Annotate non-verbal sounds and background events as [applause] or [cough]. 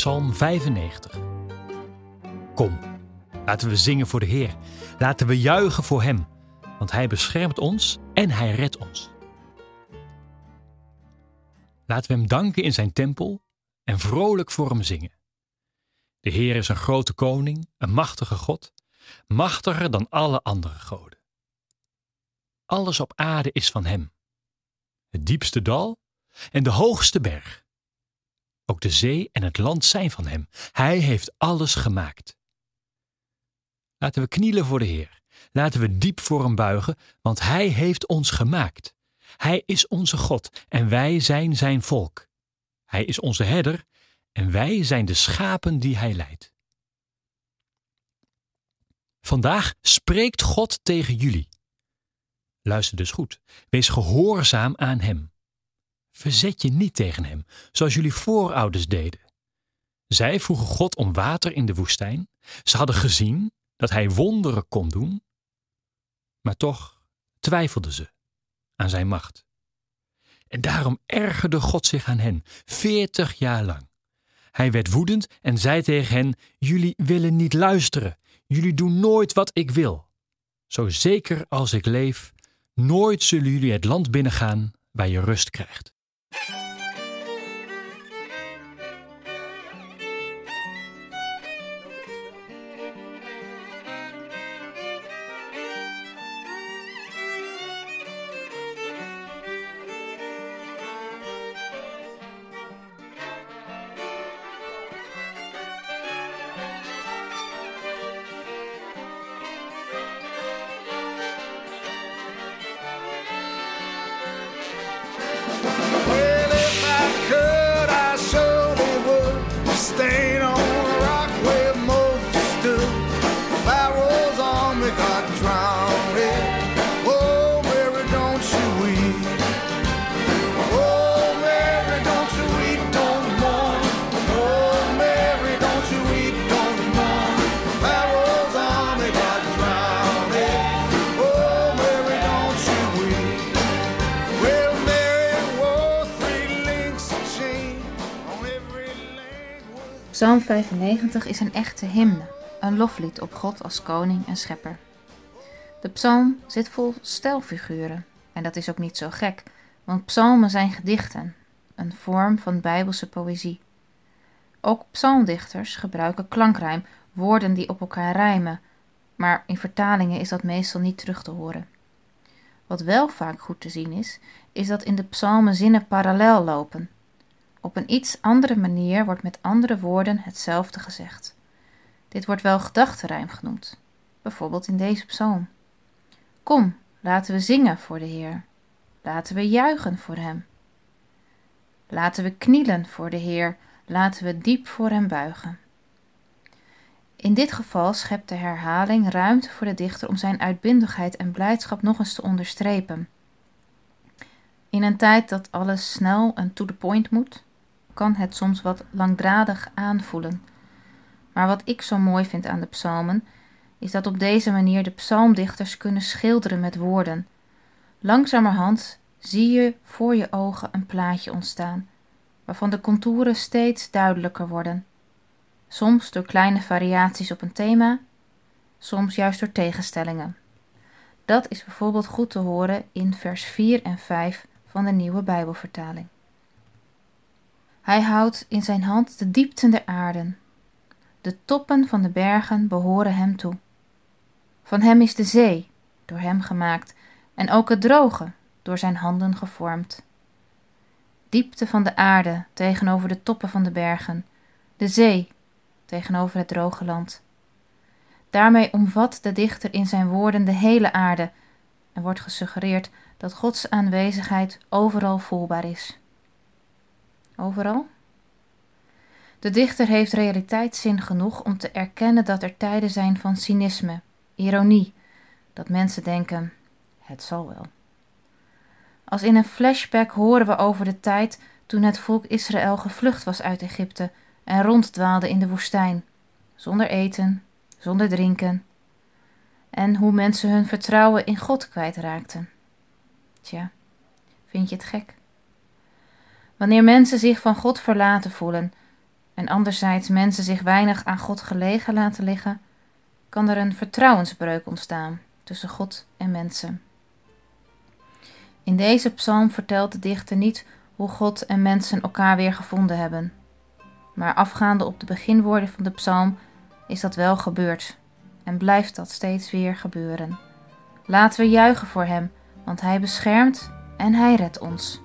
Psalm 95. Kom, laten we zingen voor de Heer. Laten we juichen voor Hem, want Hij beschermt ons en Hij redt ons. Laten we Hem danken in Zijn tempel en vrolijk voor Hem zingen. De Heer is een grote koning, een machtige God, machtiger dan alle andere goden. Alles op aarde is van Hem. Het diepste dal en de hoogste berg. Ook de zee en het land zijn van Hem. Hij heeft alles gemaakt. Laten we knielen voor de Heer. Laten we diep voor Hem buigen, want Hij heeft ons gemaakt. Hij is onze God en wij zijn Zijn volk. Hij is onze herder en wij zijn de schapen die Hij leidt. Vandaag spreekt God tegen jullie. Luister dus goed. Wees gehoorzaam aan Hem. Verzet je niet tegen Hem, zoals jullie voorouders deden. Zij vroegen God om water in de woestijn. Ze hadden gezien dat Hij wonderen kon doen, maar toch twijfelden ze aan Zijn macht. En daarom ergerde God zich aan hen, veertig jaar lang. Hij werd woedend en zei tegen hen: Jullie willen niet luisteren. Jullie doen nooit wat ik wil. Zo zeker als ik leef, nooit zullen jullie het land binnengaan waar je rust krijgt. Hey! [laughs] Psalm 95 is een echte hymne, een loflied op God als koning en schepper. De psalm zit vol stijlfiguren en dat is ook niet zo gek, want psalmen zijn gedichten, een vorm van bijbelse poëzie. Ook psalmdichters gebruiken klankrijm, woorden die op elkaar rijmen, maar in vertalingen is dat meestal niet terug te horen. Wat wel vaak goed te zien is, is dat in de psalmen zinnen parallel lopen. Op een iets andere manier wordt met andere woorden hetzelfde gezegd. Dit wordt wel gedachtenrijm genoemd, bijvoorbeeld in deze psalm. Kom, laten we zingen voor de Heer. Laten we juichen voor Hem. Laten we knielen voor de Heer. Laten we diep voor Hem buigen. In dit geval schept de herhaling ruimte voor de dichter om zijn uitbundigheid en blijdschap nog eens te onderstrepen. In een tijd dat alles snel en to the point moet, kan het soms wat langdradig aanvoelen. Maar wat ik zo mooi vind aan de psalmen, is dat op deze manier de psalmdichters kunnen schilderen met woorden. Langzamerhand zie je voor je ogen een plaatje ontstaan, waarvan de contouren steeds duidelijker worden. Soms door kleine variaties op een thema, soms juist door tegenstellingen. Dat is bijvoorbeeld goed te horen in vers 4 en 5 van de nieuwe Bijbelvertaling. Hij houdt in zijn hand de diepten der aarden. De toppen van de bergen behoren hem toe. Van hem is de zee, door hem gemaakt, en ook het droge, door zijn handen gevormd. Diepte van de aarde tegenover de toppen van de bergen, de zee tegenover het droge land. Daarmee omvat de dichter in zijn woorden de hele aarde en wordt gesuggereerd dat Gods aanwezigheid overal voelbaar is. Overal? De dichter heeft realiteitszin genoeg om te erkennen dat er tijden zijn van cynisme, ironie, dat mensen denken: het zal wel. Als in een flashback horen we over de tijd toen het volk Israël gevlucht was uit Egypte en ronddwaalde in de woestijn, zonder eten, zonder drinken, en hoe mensen hun vertrouwen in God kwijtraakten. Tja, vind je het gek? Wanneer mensen zich van God verlaten voelen en anderzijds mensen zich weinig aan God gelegen laten liggen, kan er een vertrouwensbreuk ontstaan tussen God en mensen. In deze psalm vertelt de dichter niet hoe God en mensen elkaar weer gevonden hebben. Maar afgaande op de beginwoorden van de psalm is dat wel gebeurd en blijft dat steeds weer gebeuren. Laten we juichen voor Hem, want Hij beschermt en Hij redt ons.